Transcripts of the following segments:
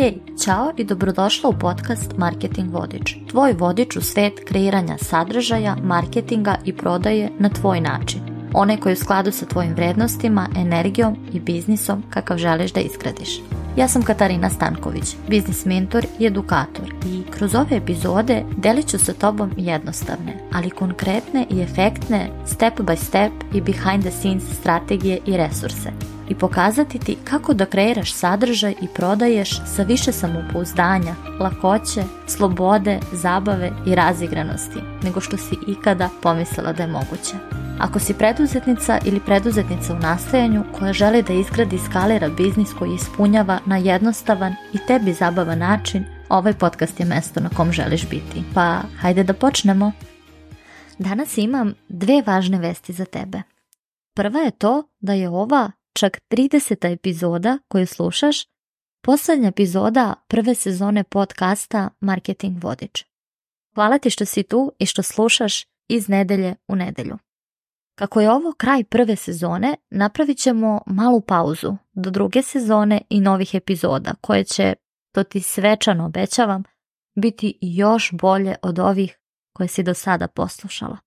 Hej, čao i dobrodošla u podcast Marketing Vodič. Tvoj vodič u svet kreiranja sadržaja, marketinga i prodaje na tvoj način. Onaj koji je u skladu sa tvojim vrednostima, energijom i biznisom kakav želiš da izgradiš. Ja sam Katarina Stanković, biznis mentor i edukator i kroz ove epizode delit ću sa tobom jednostavne, ali konkretne i efektne step by step i behind the scenes strategije i resurse i pokazati ti kako da kreiraš sadržaj i prodaješ sa više samopouzdanja, lakoće, slobode, zabave i razigranosti nego što si ikada pomislila da je moguće. Ako si preduzetnica ili preduzetnica u nastajanju koja želi da izgradi i skalira biznis koji ispunjava na jednostavan i tebi zabavan način, ovaj podcast je mesto na kom želiš biti. Pa hajde da počnemo. Danas imam dve važne vesti za tebe. Prva je to da je ova čak 30. epizoda koju slušaš, poslednja epizoda prve sezone podcasta Marketing Vodič. Hvala ti što si tu i što slušaš iz nedelje u nedelju. Kako je ovo kraj prve sezone, napravit ćemo malu pauzu do druge sezone i novih epizoda koje će, to ti svečano obećavam, biti još bolje od ovih koje si do sada poslušala.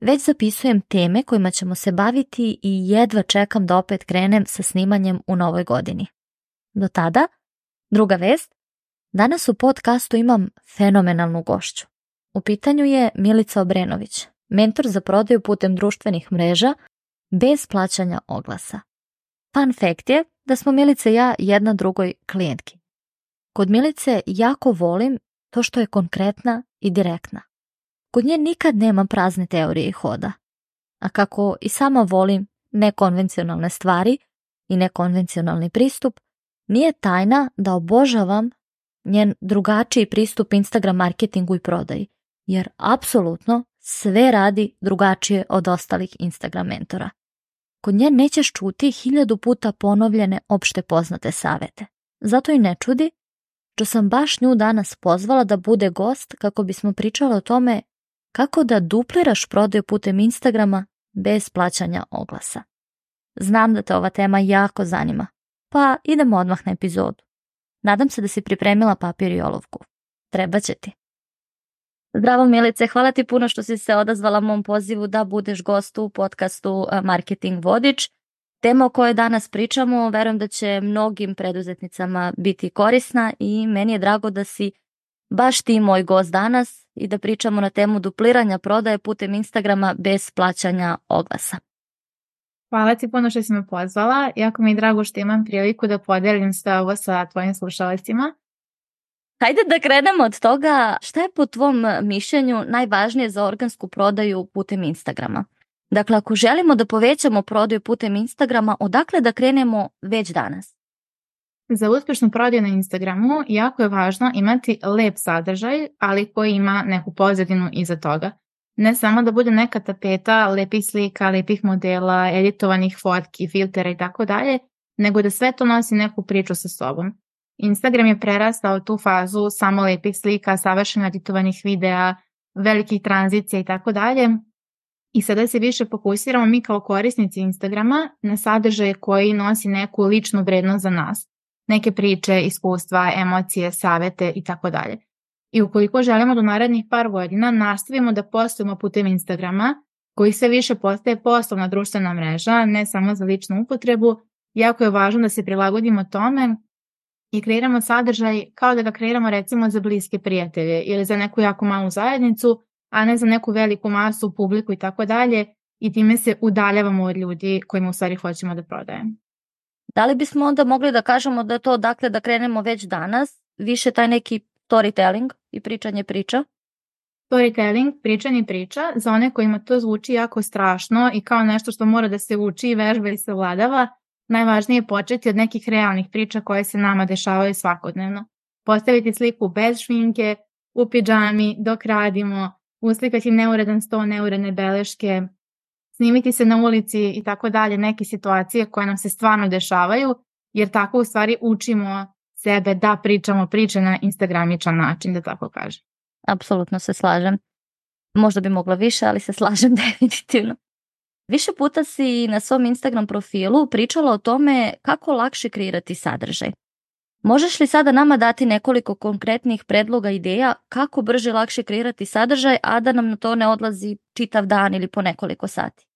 Već zapisujem teme kojima ćemo se baviti i jedva čekam da opet krenem sa snimanjem u novoj godini. Do tada, druga vest, danas u podcastu imam fenomenalnu gošću. U pitanju je Milica Obrenović, mentor za prodaju putem društvenih mreža bez plaćanja oglasa. Fun fact je da smo Milice ja jedna drugoj klijentki. Kod Milice jako volim to što je konkretna i direktna. Kod nje nikad nema prazne teorije i hoda. A kako i sama volim nekonvencionalne stvari i nekonvencionalni pristup, nije tajna da obožavam njen drugačiji pristup Instagram marketingu i prodaji, jer apsolutno sve radi drugačije od ostalih Instagram mentora. Kod nje nećeš čuti hiljadu puta ponovljene opšte poznate savete. Zato i ne čudi što sam baš nju danas pozvala da bude gost kako bismo pričali o tome kako da dupliraš prodaju putem Instagrama bez plaćanja oglasa. Znam da te ova tema jako zanima, pa idemo odmah na epizodu. Nadam se da si pripremila papir i olovku. Treba će ti. Zdravo Milice, hvala ti puno što si se odazvala mom pozivu da budeš gost u podcastu eh, Marketing Vodič. Tema o kojoj danas pričamo, verujem da će mnogim preduzetnicama biti korisna i meni je drago da si baš ti moj gost danas i da pričamo na temu dupliranja prodaje putem Instagrama bez plaćanja oglasa. Hvala ti puno što si me pozvala. Jako mi je drago što imam priliku da podelim sve ovo sa tvojim slušalicima. Hajde da krenemo od toga šta je po tvom mišljenju najvažnije za organsku prodaju putem Instagrama. Dakle, ako želimo da povećamo prodaju putem Instagrama, odakle da krenemo već danas? Za uspješnu prodaju na Instagramu jako je važno imati lep sadržaj, ali koji ima neku pozadinu iza toga. Ne samo da bude neka tapeta lepih slika, lepih modela, editovanih fotki, filtera i tako dalje, nego da sve to nosi neku priču sa sobom. Instagram je prerastao tu fazu samo lepih slika, savršeno editovanih videa, velikih tranzicija i tako dalje. I sada se više fokusiramo mi kao korisnici Instagrama na sadržaje koji nosi neku ličnu vrednost za nas neke priče, iskustva, emocije, savete i tako dalje. I ukoliko želimo do narednih par godina nastavimo da postujemo putem Instagrama, koji sve više postaje poslovna društvena mreža, ne samo za ličnu upotrebu, jako je važno da se prilagodimo tome i kreiramo sadržaj kao da ga kreiramo recimo za bliske prijatelje ili za neku jako malu zajednicu, a ne za neku veliku masu, publiku i tako dalje i time se udaljavamo od ljudi kojima u stvari hoćemo da prodajemo. Da li bismo onda mogli da kažemo da je to dakle da krenemo već danas, više taj neki storytelling i pričanje priča? Storytelling, pričanje priča, za one kojima to zvuči jako strašno i kao nešto što mora da se uči, vežba i se vladava, najvažnije je početi od nekih realnih priča koje se nama dešavaju svakodnevno. Postaviti sliku bez šminke, u pidžami, dok radimo, uslikati neuredan sto, neuredne beleške, snimiti se na ulici i tako dalje, neke situacije koje nam se stvarno dešavaju, jer tako u stvari učimo sebe da pričamo priče na instagramičan način, da tako kažem. Apsolutno se slažem. Možda bi mogla više, ali se slažem definitivno. Više puta si na svom Instagram profilu pričala o tome kako lakše kreirati sadržaj. Možeš li sada nama dati nekoliko konkretnih predloga ideja kako brže i lakše kreirati sadržaj, a da nam na to ne odlazi čitav dan ili po nekoliko sati?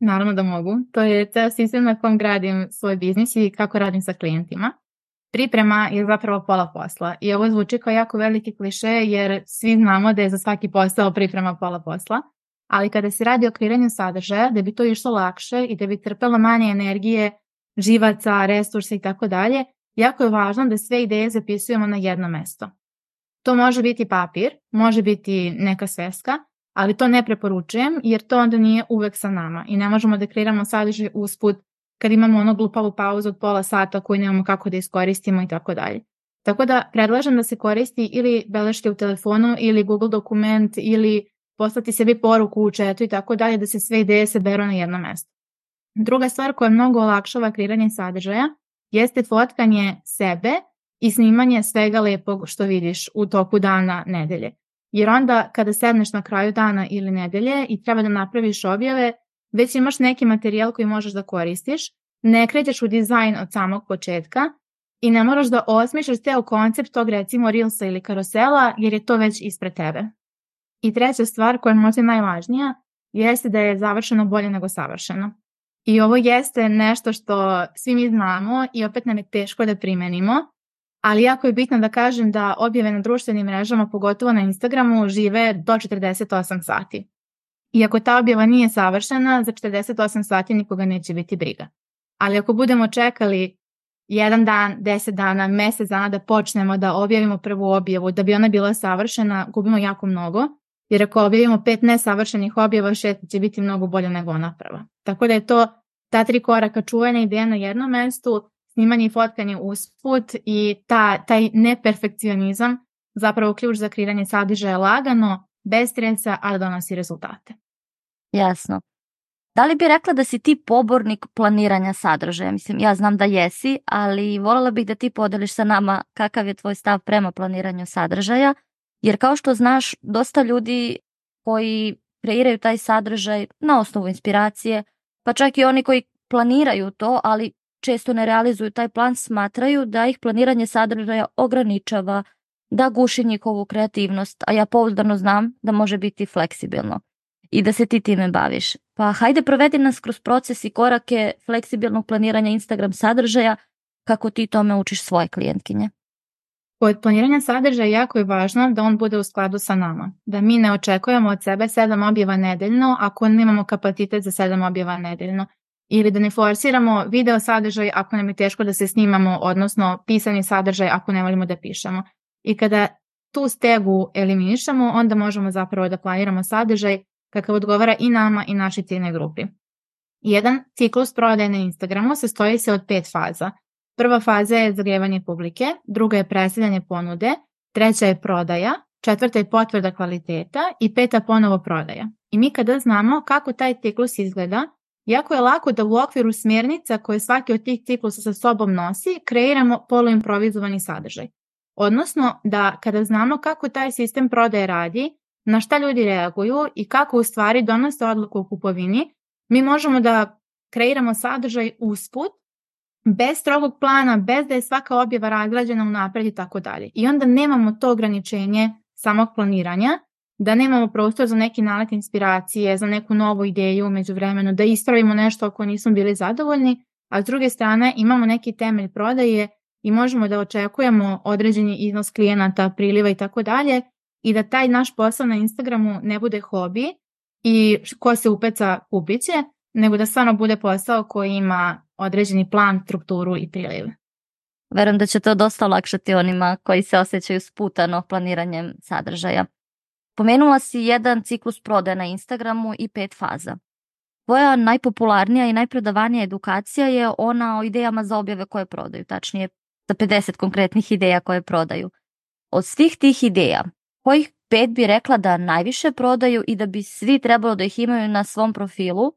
Naravno da mogu. To je ceo sistem na kom gradim svoj biznis i kako radim sa klijentima. Priprema je zapravo pola posla i ovo zvuči kao jako veliki kliše jer svi znamo da je za svaki posao priprema pola posla, ali kada se radi o kreiranju sadržaja, da bi to išlo lakše i da bi trpelo manje energije, živaca, resursa i tako dalje, jako je važno da sve ideje zapisujemo na jedno mesto. To može biti papir, može biti neka sveska, ali to ne preporučujem jer to onda nije uvek sa nama i ne možemo da kreiramo sadržaj usput kad imamo ono glupavu pauzu od pola sata koju nemamo kako da iskoristimo i tako dalje. Tako da predlažem da se koristi ili beleške u telefonu ili Google dokument ili poslati sebi poruku u četu i tako dalje da se sve ideje saberu na jedno mesto. Druga stvar koja mnogo olakšava kreiranje sadržaja jeste fotkanje sebe i snimanje svega lepog što vidiš u toku dana nedelje. Jer onda kada sedneš na kraju dana ili nedelje i treba da napraviš objave, već imaš neki materijal koji možeš da koristiš, ne krećeš u dizajn od samog početka i ne moraš da osmišljaš ceo koncept tog recimo Reelsa ili karosela jer je to već ispred tebe. I treća stvar koja je možda najvažnija jeste da je završeno bolje nego savršeno. I ovo jeste nešto što svi mi znamo i opet nam je teško da primenimo, ali jako je bitno da kažem da objave na društvenim mrežama, pogotovo na Instagramu, žive do 48 sati. Iako ta objava nije savršena, za 48 sati nikoga neće biti briga. Ali ako budemo čekali jedan dan, deset dana, mesec dana da počnemo da objavimo prvu objavu, da bi ona bila savršena, gubimo jako mnogo, jer ako objavimo pet nesavršenih objava, šest će biti mnogo bolje nego ona prva. Tako da je to ta tri koraka čuvanja ideja na jednom mestu, snimanje i fotkanje usput i ta, taj neperfekcionizam zapravo ključ za kreiranje sadržaja lagano, bez stresa, ali donosi rezultate. Jasno. Da li bi rekla da si ti pobornik planiranja sadržaja? Mislim, ja znam da jesi, ali voljela bih da ti podeliš sa nama kakav je tvoj stav prema planiranju sadržaja, jer kao što znaš, dosta ljudi koji kreiraju taj sadržaj na osnovu inspiracije, pa čak i oni koji planiraju to, ali često ne realizuju taj plan, smatraju da ih planiranje sadržaja ograničava, da guši njihovu kreativnost, a ja pouzdano znam da može biti fleksibilno i da se ti time baviš. Pa hajde provedi nas kroz proces i korake fleksibilnog planiranja Instagram sadržaja kako ti tome učiš svoje klijentkinje. Kod planiranja sadržaja jako je važno da on bude u skladu sa nama. Da mi ne očekujemo od sebe sedam objava nedeljno ako nemamo kapacitet za sedam objava nedeljno. Ili da ne forsiramo video sadržaj ako nam je teško da se snimamo, odnosno pisani sadržaj ako ne volimo da pišemo. I kada tu stegu eliminišemo, onda možemo zapravo da planiramo sadržaj kakav odgovara i nama i našoj ciljnoj grupi. Jedan ciklus prodaje na Instagramu sastoji se od pet faza. Prva faza je zagrevanje publike, druga je predstavljanje ponude, treća je prodaja, četvrta je potvrda kvaliteta i peta ponovo prodaja. I mi kada znamo kako taj ciklus izgleda, jako je lako da u okviru smjernica koje svaki od tih ciklusa sa sobom nosi, kreiramo poluimprovizovani sadržaj. Odnosno da kada znamo kako taj sistem prodaje radi, na šta ljudi reaguju i kako u stvari donose odluku o kupovini, mi možemo da kreiramo sadržaj usput, bez strogog plana, bez da je svaka objava razgrađena u napred i tako dalje. I onda nemamo to ograničenje samog planiranja, da nemamo prostor za neki nalet inspiracije, za neku novu ideju umeđu vremenu, da ispravimo nešto ako nismo bili zadovoljni, a s druge strane imamo neki temelj prodaje i možemo da očekujemo određeni iznos klijenata, priliva i tako dalje i da taj naš posao na Instagramu ne bude hobi i ko se upeca kupiće, nego da stvarno bude posao koji ima određeni plan, strukturu i priliv. Verujem da će to dosta olakšati onima koji se osjećaju sputano planiranjem sadržaja. Pomenula si jedan ciklus prodaje na Instagramu i pet faza. Tvoja najpopularnija i najprodavanija edukacija je ona o idejama za objave koje prodaju, tačnije za 50 konkretnih ideja koje prodaju. Od svih tih ideja, kojih pet bi rekla da najviše prodaju i da bi svi trebalo da ih imaju na svom profilu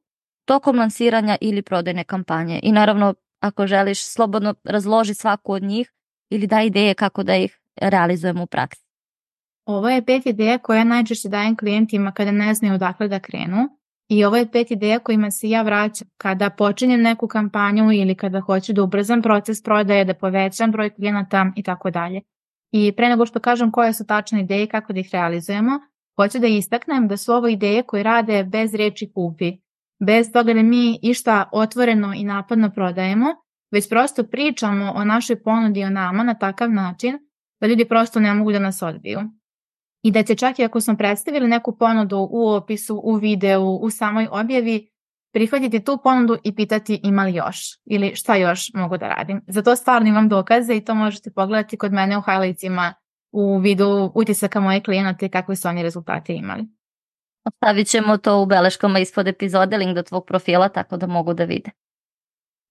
tokom lansiranja ili prodajne kampanje. I naravno, ako želiš, slobodno razloži svaku od njih ili da ideje kako da ih realizujemo u praksi. Ovo je pet ideja koje najčešće dajem klijentima kada ne znaju odakle da krenu I ovo je pet ideja kojima se ja vraćam kada počinjem neku kampanju ili kada hoću da ubrzam proces prodaje, da povećam broj klijenata i tako dalje. I pre nego što kažem koje su tačne ideje i kako da ih realizujemo, hoću da istaknem da su ovo ideje koje rade bez reči kupi, bez toga da mi išta otvoreno i napadno prodajemo, već prosto pričamo o našoj ponudi o nama na takav način da ljudi prosto ne mogu da nas odbiju. I da će čak i ako smo predstavili neku ponudu u opisu, u videu, u samoj objavi, prihvatiti tu ponudu i pitati ima li još ili šta još mogu da radim. Za to stvarno imam dokaze i to možete pogledati kod mene u highlightsima u vidu utisaka moje klijenata i kakve su oni rezultate imali. Ostavit ćemo to u beleškama ispod epizode, link do tvog profila, tako da mogu da vide.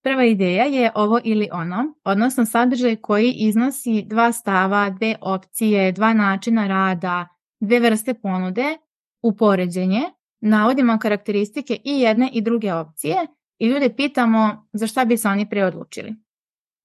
Prva ideja je ovo ili ono, odnosno sadržaj koji iznosi dva stava, dve opcije, dva načina rada, dve vrste ponude, u poređenje, navodimo karakteristike i jedne i druge opcije i ljude pitamo za šta bi se oni preodlučili.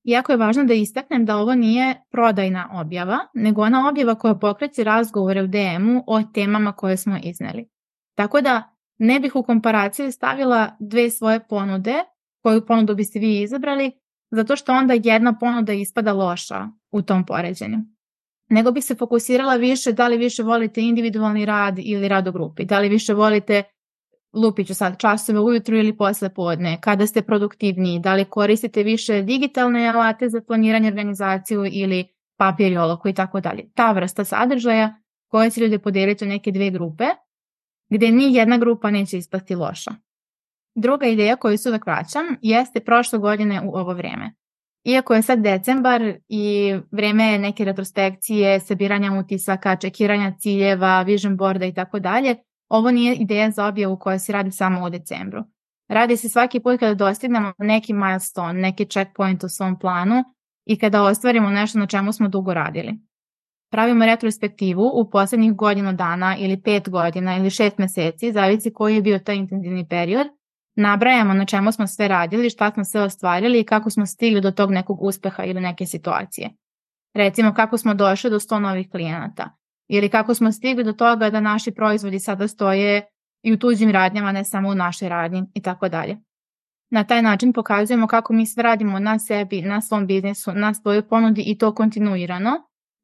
Iako je važno da istaknem da ovo nije prodajna objava, nego ona objava koja pokreće razgovore u DM-u o temama koje smo izneli. Tako da ne bih u komparaciji stavila dve svoje ponude, koju ponudu biste vi izabrali, zato što onda jedna ponuda ispada loša u tom poređenju. Nego bih se fokusirala više da li više volite individualni rad ili rad u grupi, da li više volite lupiću sad časove ujutru ili posle podne, kada ste produktivniji, da li koristite više digitalne alate za planiranje organizaciju ili papir i oloko i tako dalje. Ta vrsta sadržaja koje će ljude podeliti u neke dve grupe, gde ni jedna grupa neće ispasti loša. Druga ideja koju se uvek vraćam jeste prošle godine u ovo vreme. Iako je sad decembar i vreme neke retrospekcije, sabiranja utisaka, čekiranja ciljeva, vision boarda i tako dalje, ovo nije ideja za objavu koja se radi samo u decembru. Radi se svaki put kada dostignemo neki milestone, neki checkpoint u svom planu i kada ostvarimo nešto na čemu smo dugo radili. Pravimo retrospektivu u poslednjih godinu dana ili pet godina ili šest meseci, zavisi koji je bio taj intenzivni period, nabrajamo na čemu smo sve radili, šta smo sve ostvarili i kako smo stigli do tog nekog uspeha ili neke situacije. Recimo kako smo došli do 100 novih klijenata ili kako smo stigli do toga da naši proizvodi sada stoje i u tuđim radnjama, ne samo u našoj radnji i tako dalje. Na taj način pokazujemo kako mi sve radimo na sebi, na svom biznisu, na svojoj ponudi i to kontinuirano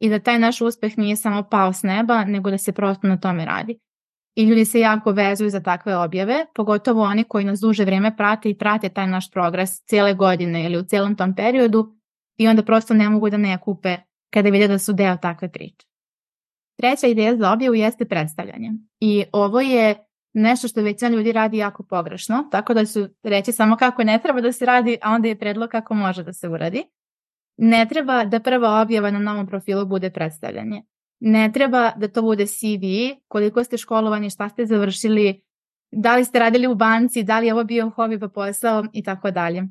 i da taj naš uspeh nije samo pao s neba, nego da se prosto na tome radi. I ljudi se jako vezuju za takve objave, pogotovo oni koji nas duže vreme prate i prate taj naš progres cijele godine ili u cijelom tom periodu i onda prosto ne mogu da ne kupe kada vide da su deo takve priče. Treća ideja za objavu jeste predstavljanje. I ovo je nešto što većina ljudi radi jako pogrešno, tako da su reći samo kako ne treba da se radi, a onda je predlog kako može da se uradi. Ne treba da prva objava na novom profilu bude predstavljanje. Ne treba da to bude CV, koliko ste školovani, šta ste završili, da li ste radili u banci, da li je ovo bio hobi pa posao i tako dalje.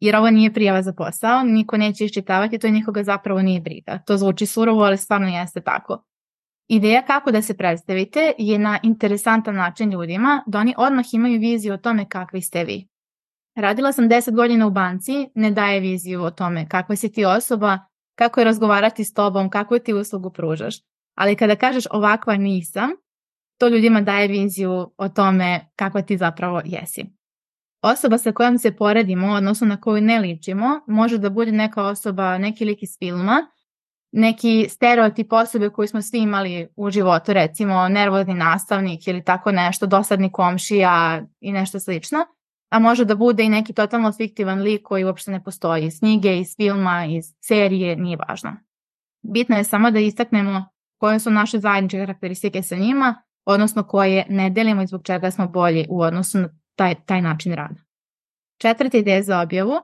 Jer ovo nije prijava za posao, niko neće iščitavati, to nikoga zapravo nije briga. To zvuči surovo, ali stvarno jeste tako. Ideja kako da se predstavite je na interesantan način ljudima da oni odmah imaju viziju o tome kakvi ste vi. Radila sam 10 godina u banci, ne daje viziju o tome kakva si ti osoba, kako je razgovarati s tobom, kakvu ti uslugu pružaš. Ali kada kažeš ovakva nisam, to ljudima daje viziju o tome kakva ti zapravo jesi. Osoba sa kojom se poredimo, odnosno na koju ne ličimo, može da bude neka osoba, neki lik iz filma, neki stereotip osobe koji smo svi imali u životu, recimo nervozni nastavnik ili tako nešto, dosadni komšija i nešto slično, a može da bude i neki totalno fiktivan lik koji uopšte ne postoji iz knjige, iz filma, iz serije, nije važno. Bitno je samo da istaknemo koje su naše zajedničke karakteristike sa njima, odnosno koje ne delimo i zbog čega smo bolji u odnosu na taj, taj način rada. Četvrta ideja za objavu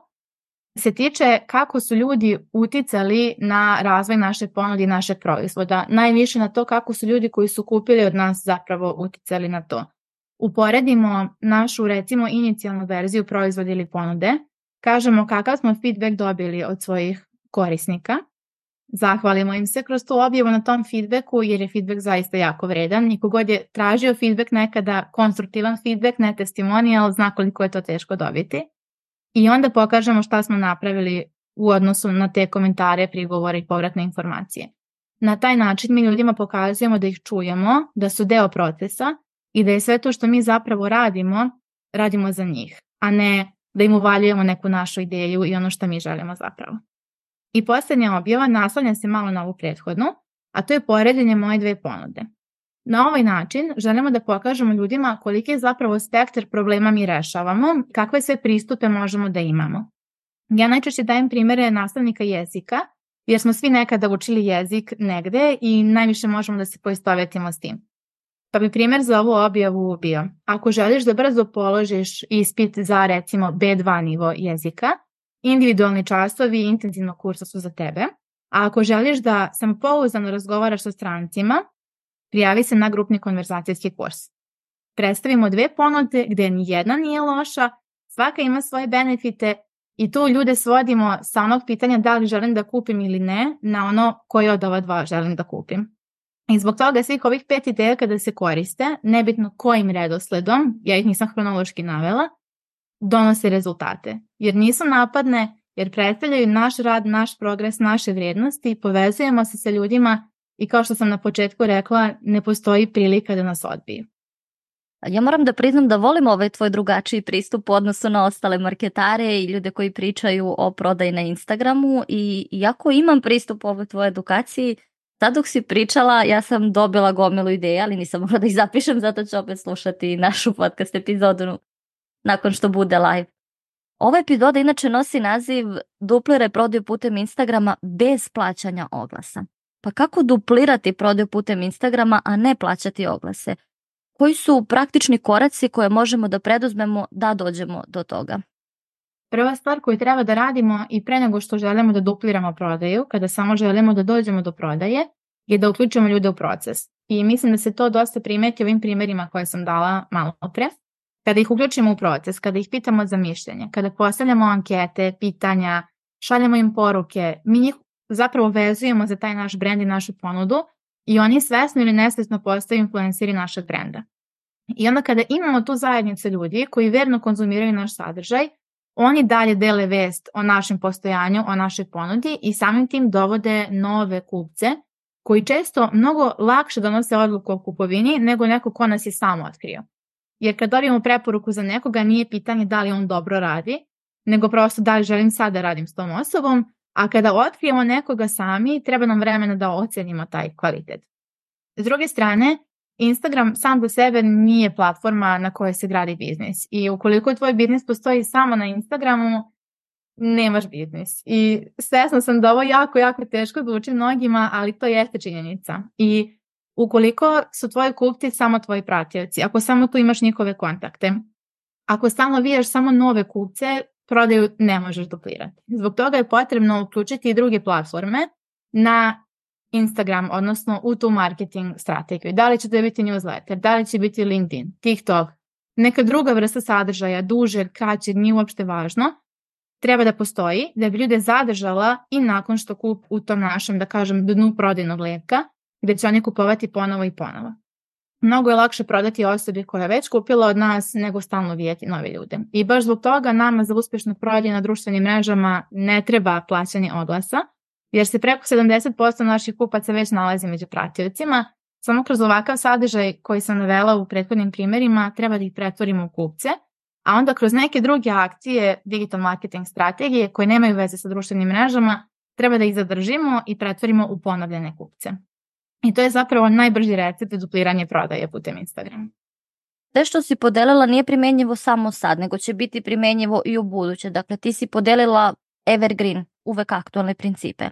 se tiče kako su ljudi uticali na razvoj naše ponudi i našeg proizvoda. Najviše na to kako su ljudi koji su kupili od nas zapravo uticali na to. Uporedimo našu recimo inicijalnu verziju proizvoda ili ponude, kažemo kakav smo feedback dobili od svojih korisnika, zahvalimo im se kroz tu objavu na tom feedbacku jer je feedback zaista jako vredan. Niko god je tražio feedback nekada, konstruktivan feedback, ne testimonial, zna koliko je to teško dobiti i onda pokažemo šta smo napravili u odnosu na te komentare, prigovore i povratne informacije. Na taj način mi ljudima pokazujemo da ih čujemo, da su deo procesa i da je sve to što mi zapravo radimo, radimo za njih, a ne da im uvaljujemo neku našu ideju i ono što mi želimo zapravo. I posljednja objava naslanja se malo na ovu prethodnu, a to je poređenje moje dve ponude. Na ovaj način želimo da pokažemo ljudima koliki je zapravo spektar problema mi rešavamo, kakve sve pristupe možemo da imamo. Ja najčešće dajem primere nastavnika jezika, jer smo svi nekada učili jezik negde i najviše možemo da se poistovetimo s tim. Pa bi primjer za ovu objavu bio, ako želiš da brzo položiš ispit za recimo B2 nivo jezika, individualni časovi intenzivno kursa su za tebe, a ako želiš da samopouzdano razgovaraš sa strancima, prijavi se na grupni konverzacijski kurs. Predstavimo dve ponude gde ni jedna nije loša, svaka ima svoje benefite i tu ljude svodimo sa onog pitanja da li želim da kupim ili ne na ono koje od ova dva želim da kupim. I zbog toga svih ovih pet ideja kada se koriste, nebitno kojim redosledom, ja ih nisam hronološki navela, donose rezultate. Jer nisu napadne, jer predstavljaju naš rad, naš progres, naše vrednosti i povezujemo se sa ljudima i kao što sam na početku rekla, ne postoji prilika da nas odbiju. Ja moram da priznam da volim ovaj tvoj drugačiji pristup u odnosu na ostale marketare i ljude koji pričaju o prodaji na Instagramu i iako imam pristup ovoj tvojoj edukaciji, sad dok si pričala ja sam dobila gomilu ideja, ali nisam mogla da ih zapišem, zato ću opet slušati našu podcast epizodu nakon što bude live. Ova epizoda inače nosi naziv Duplire prodaju putem Instagrama bez plaćanja oglasa. Pa kako duplirati prodaju putem Instagrama, a ne plaćati oglase? Koji su praktični koraci koje možemo da preduzmemo da dođemo do toga? Prva stvar koju treba da radimo i pre nego što želimo da dupliramo prodaju, kada samo želimo da dođemo do prodaje, je da uključimo ljude u proces. I mislim da se to dosta primeti ovim primjerima koje sam dala malo pre. Kada ih uključimo u proces, kada ih pitamo za mišljenje, kada postavljamo ankete, pitanja, šaljemo im poruke, mi njih zapravo vezujemo za taj naš brend i našu ponudu i oni svesno ili nesvesno postaju influenceri našeg brenda. I onda kada imamo tu zajednicu ljudi koji verno konzumiraju naš sadržaj, oni dalje dele vest o našem postojanju, o našoj ponudi i samim tim dovode nove kupce koji često mnogo lakše donose odluku o kupovini nego neko ko nas je samo otkrio. Jer kad dobijemo preporuku za nekoga nije pitanje da li on dobro radi, nego prosto da li želim sad da radim s tom osobom, a kada otkrijemo nekoga sami, treba nam vremena da ocenimo taj kvalitet. S druge strane, Instagram sam za sebe nije platforma na kojoj se gradi biznis i ukoliko tvoj biznis postoji samo na Instagramu, nemaš biznis. I svesna sam da ovo jako, jako teško zvuči mnogima, ali to jeste činjenica. I ukoliko su tvoji kupci samo tvoji pratioci, ako samo tu imaš njihove kontakte, ako stalno vijaš samo nove kupce, prodaju ne možeš duplirati. Zbog toga je potrebno uključiti i druge platforme na Instagram, odnosno u tu marketing strategiju. Da li će to biti newsletter, da li će biti LinkedIn, TikTok, neka druga vrsta sadržaja, duže, kraće, nije uopšte važno, treba da postoji da bi ljude zadržala i nakon što kup u tom našem, da kažem, dnu prodajnog leka, gde će oni kupovati ponovo i ponovo. Mnogo je lakše prodati osobi koja je već kupila od nas nego stalno vijeti nove ljude. I baš zbog toga nama za uspješno prodanje na društvenim mrežama ne treba plaćanje oglasa, jer se preko 70% naših kupaca već nalazi među pratiocima, samo kroz ovakav sadržaj koji sam navela u prethodnim primjerima treba da ih pretvorimo u kupce, a onda kroz neke druge akcije digital marketing strategije koje nemaju veze sa društvenim mrežama treba da ih zadržimo i pretvorimo u ponovljene kupce. I to je zapravo najbrži recept za dupliranje prodaje putem Instagrama. Sve što si podelila nije primenjivo samo sad, nego će biti primenjivo i u buduće. Dakle, ti si podelila evergreen, uvek aktualne principe.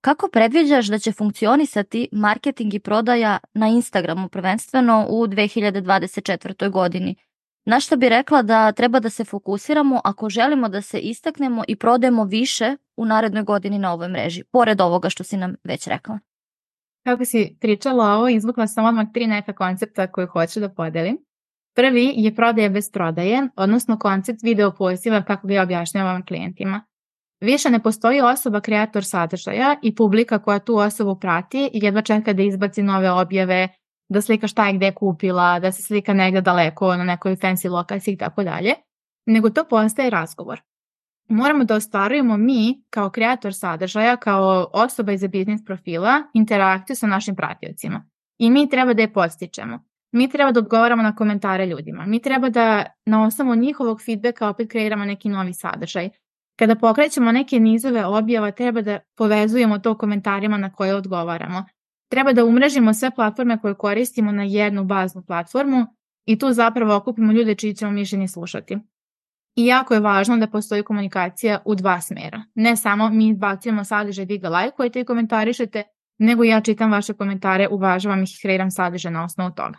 Kako predviđaš da će funkcionisati marketing i prodaja na Instagramu prvenstveno u 2024. godini? Na što bi rekla da treba da se fokusiramo ako želimo da se istaknemo i prodajemo više u narednoj godini na ovoj mreži, pored ovoga što si nam već rekla? Kako si pričala ovo, izvukla sam odmah tri neka koncepta koje hoću da podelim. Prvi je prodaja bez prodaje, odnosno koncept video poziva kako ga objašnjavam klijentima. Više ne postoji osoba kreator sadržaja i publika koja tu osobu prati jedva čeka da izbaci nove objave, da slika šta je gde kupila, da se slika negde daleko na nekoj fancy lokaciji i tako dalje, nego to postaje razgovor. Moramo da ostvarujemo mi kao kreator sadržaja, kao osoba iz biznis profila, interakciju sa našim pratiocima. I mi treba da je postičemo. Mi treba da odgovaramo na komentare ljudima. Mi treba da na osnovu njihovog feedbacka opet kreiramo neki novi sadržaj. Kada pokrećemo neke nizove objava, treba da povezujemo to komentarima na koje odgovaramo. Treba da umrežimo sve platforme koje koristimo na jednu baznu platformu i tu zapravo okupimo ljude čiji ćemo mišljenje slušati. I jako je važno da postoji komunikacija u dva smera. Ne samo mi bacujemo sadržaj, vi ga lajkujete i komentarišete, nego ja čitam vaše komentare, uvažavam ih i kreiram sadržaj na osnovu toga.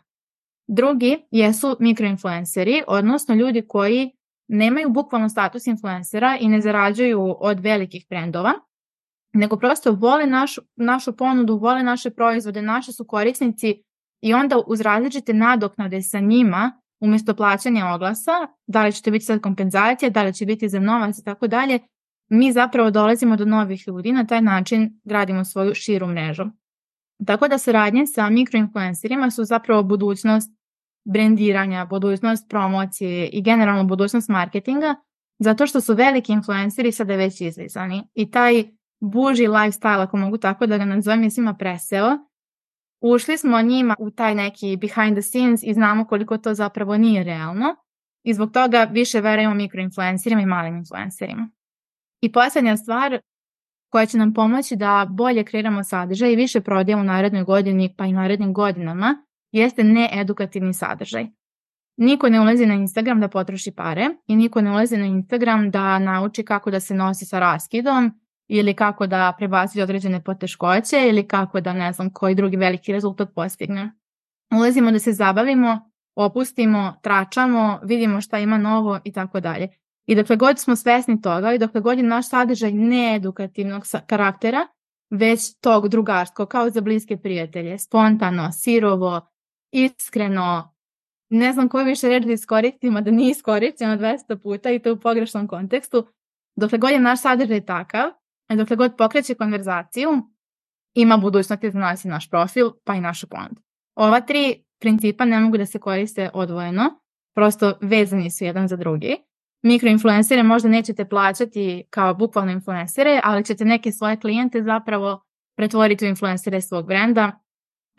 Drugi jesu mikroinfluenceri, odnosno ljudi koji nemaju bukvalno status influencera i ne zarađuju od velikih brendova, nego prosto vole našu, našu ponudu, vole naše proizvode, naši su korisnici i onda uz različite nadoknade sa njima, umesto plaćanja oglasa, da li će to biti sad kompenzacija, da li će biti za novac i tako dalje, mi zapravo dolazimo do novih ljudi, na taj način gradimo svoju širu mrežu. Tako da saradnje sa mikroinfluencerima su zapravo budućnost brendiranja, budućnost promocije i generalno budućnost marketinga, zato što su veliki influenceri sada već izlizani. I taj buži lifestyle, ako mogu tako da ga nazovem, je svima preseo. Ušli smo njima u taj neki behind the scenes i znamo koliko to zapravo nije realno. I zbog toga više verujemo mikroinfluencerima i malim influencerima. I poslednja stvar koja će nam pomoći da bolje kreiramo sadržaj i više prodajemo u narednoj godini pa i narednim godinama jeste needukativni sadržaj. Niko ne ulazi na Instagram da potroši pare i niko ne ulazi na Instagram da nauči kako da se nosi sa raskidom ili kako da prebaci određene poteškoće ili kako da ne znam koji drugi veliki rezultat postigne. Ulazimo da se zabavimo, opustimo, tračamo, vidimo šta ima novo i tako dalje. I dokle god smo svesni toga i dokle god je naš sadržaj needukativnog karaktera, već tog drugarskog, kao za bliske prijatelje, spontano, sirovo, iskreno, ne znam koju više reč da iskoristim, a da nije iskoristimo 200 puta i to u pogrešnom kontekstu, dokle god je naš sadržaj takav, dokle god pokreće konverzaciju, ima budućnosti za nas i naš profil, pa i našu ponudu. Ova tri principa ne mogu da se koriste odvojeno, prosto vezani su jedan za drugi. Mikroinfluencere možda nećete plaćati kao bukvalno influencere, ali ćete neke svoje klijente zapravo pretvoriti u influencere svog brenda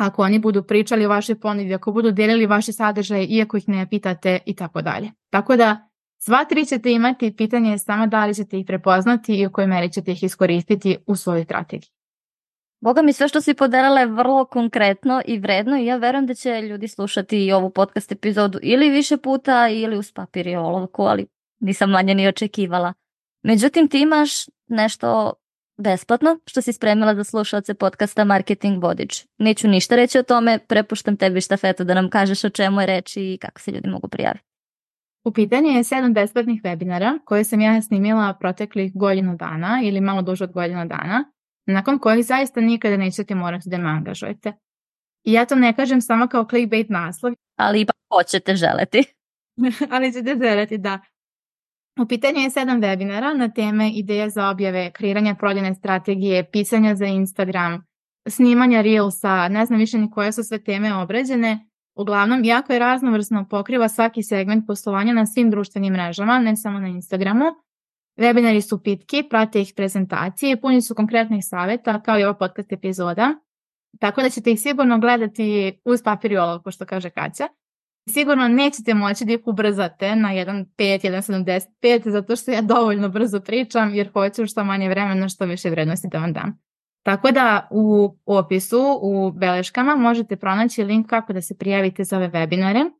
ako oni budu pričali o vašoj ponudi, ako budu delili vaše sadržaje, iako ih ne pitate i tako dalje. Tako da sva tri ćete imati, pitanje je samo da li ćete ih prepoznati i u kojoj meri ćete ih iskoristiti u svojoj strategiji. Boga mi sve što si podelila je vrlo konkretno i vredno i ja verujem da će ljudi slušati i ovu podcast epizodu ili više puta ili uz papir i olovku, ali nisam manje ni očekivala. Međutim, ti imaš nešto besplatno što si spremila za slušalce podcasta Marketing Vodič. Neću ništa reći o tome, prepuštam tebi štafetu da nam kažeš o čemu je reč i kako se ljudi mogu prijaviti. U pitanju je sedam besplatnih webinara koje sam ja snimila proteklih godinu dana ili malo duže od godinu dana, nakon kojih zaista nikada nećete morati da me angažujete. I ja to ne kažem samo kao clickbait naslov. Ali ipak hoćete želeti. ali ćete želeti, da. U pitanju je sedam webinara na teme ideje za objave, kreiranja prodajne strategije, pisanja za Instagram, snimanja Reelsa, ne znam više ni koje su sve teme obrađene. Uglavnom, jako je raznovrsno, pokriva svaki segment poslovanja na svim društvenim mrežama, ne samo na Instagramu. Webinari su pitki, prate ih prezentacije, puni su konkretnih saveta, kao i ova podcast epizoda. Tako da ćete ih sigurno gledati uz papir i olovku, što kaže Kaća sigurno nećete moći da ih ubrzate na 1.5, 1.75 zato što ja dovoljno brzo pričam jer hoću što manje vremena, što više vrednosti da vam dam. Tako da u opisu, u beleškama možete pronaći link kako da se prijavite za ove webinare.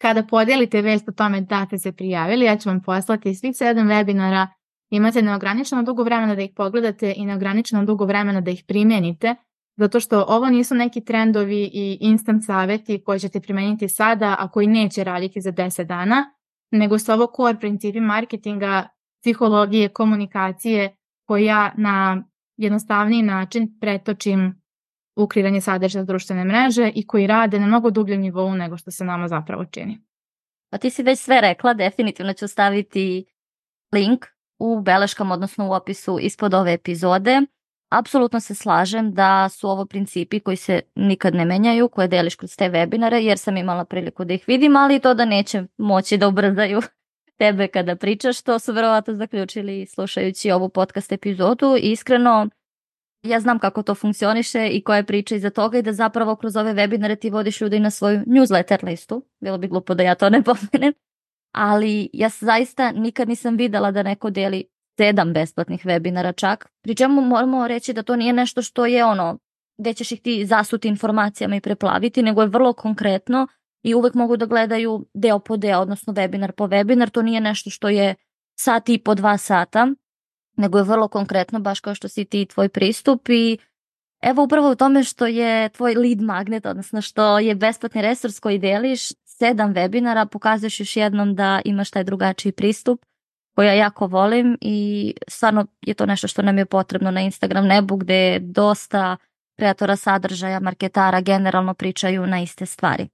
Kada podijelite vest o tome da ste se prijavili, ja ću vam poslati svih sedam webinara. Imate neograničeno dugo vremena da ih pogledate i neograničeno dugo vremena da ih primenite Zato što ovo nisu neki trendovi i instant saveti koji ćete primeniti sada, a koji neće raditi za 10 dana, nego su ovo core principi marketinga, psihologije, komunikacije, koje ja na jednostavniji način pretočim u kreiranje sadržaja društvene mreže i koji rade na mnogo dubljem nivou nego što se nama zapravo čini. Pa ti si već sve rekla, definitivno ću staviti link u beleškama, odnosno u opisu ispod ove epizode. Apsolutno se slažem da su ovo principi koji se nikad ne menjaju, koje deliš kroz te webinare, jer sam imala priliku da ih vidim, ali i to da neće moći da ubrzaju tebe kada pričaš, to su verovatno zaključili slušajući ovu podcast epizodu. Iskreno, ja znam kako to funkcioniše i koja je priča iza toga i da zapravo kroz ove webinare ti vodiš ljudi na svoju newsletter listu. Bilo bi glupo da ja to ne pomenem. Ali ja zaista nikad nisam videla da neko deli sedam besplatnih webinara čak. Pri čemu moramo reći da to nije nešto što je ono gde ćeš ih ti zasuti informacijama i preplaviti, nego je vrlo konkretno i uvek mogu da gledaju deo po deo, odnosno webinar po webinar. To nije nešto što je sat i po dva sata, nego je vrlo konkretno, baš kao što si ti tvoj pristup i evo upravo u tome što je tvoj lead magnet, odnosno što je besplatni resurs koji deliš, sedam webinara, pokazuješ još jednom da imaš taj drugačiji pristup koji ja jako volim i stvarno je to nešto što nam je potrebno na Instagram nebu gde dosta kreatora sadržaja, marketara generalno pričaju na iste stvari.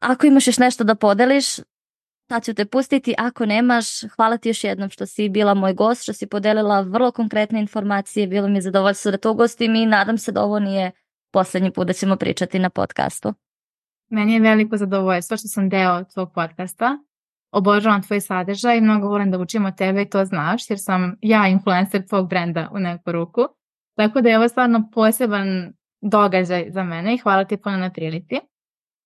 Ako imaš još nešto da podeliš, Sad ću te pustiti, ako nemaš, hvala ti još jednom što si bila moj gost, što si podelila vrlo konkretne informacije, bilo mi je zadovoljstvo da to ugostim i nadam se da ovo nije poslednji put da ćemo pričati na podcastu. Meni je veliko zadovoljstvo što sam deo tvog podcasta. Obožavam tvoj sadržaj i mnogo volim da učim od tebe i to znaš jer sam ja influencer tvog brenda u neku ruku. Tako da je ovo stvarno poseban događaj za mene i hvala ti puno na prilici.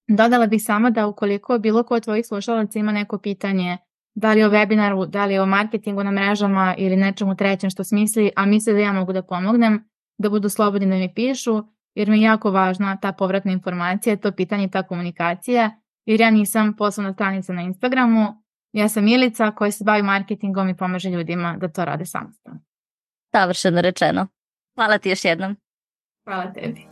Dodala bih samo da ukoliko bilo ko od tvojih slušalaca ima neko pitanje da li o webinaru, da li o marketingu na mrežama ili nečemu trećem što smisli, a misli da ja mogu da pomognem, da budu slobodni da mi pišu, jer mi je jako važna ta povratna informacija, to pitanje, ta komunikacija, jer ja nisam poslovna stranica na Instagramu, ja sam Milica koja se bavi marketingom i pomaže ljudima da to rade samostalno. Savršeno rečeno. Hvala ti još jednom. Hvala tebi.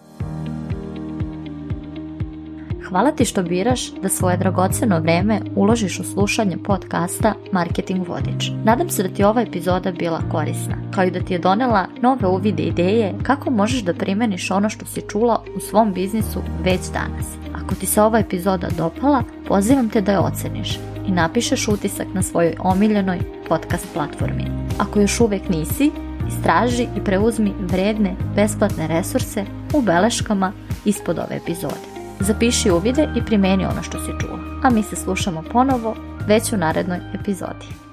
Hvala ti što biraš da svoje dragoceno vreme uložiš u slušanje podcasta Marketing Vodič. Nadam se da ti ova epizoda bila korisna, kao i da ti je donela nove uvide ideje kako možeš da primeniš ono što si čula u svom biznisu već danas. Ako ti se ova epizoda dopala, pozivam te da je oceniš i napišeš utisak na svojoj omiljenoj podcast platformi. Ako još uvek nisi, istraži i preuzmi vredne, besplatne resurse u beleškama ispod ove epizode. Zapiši uvide i primeni ono što si čuo. A mi se slušamo ponovo već u narednoj epizodi.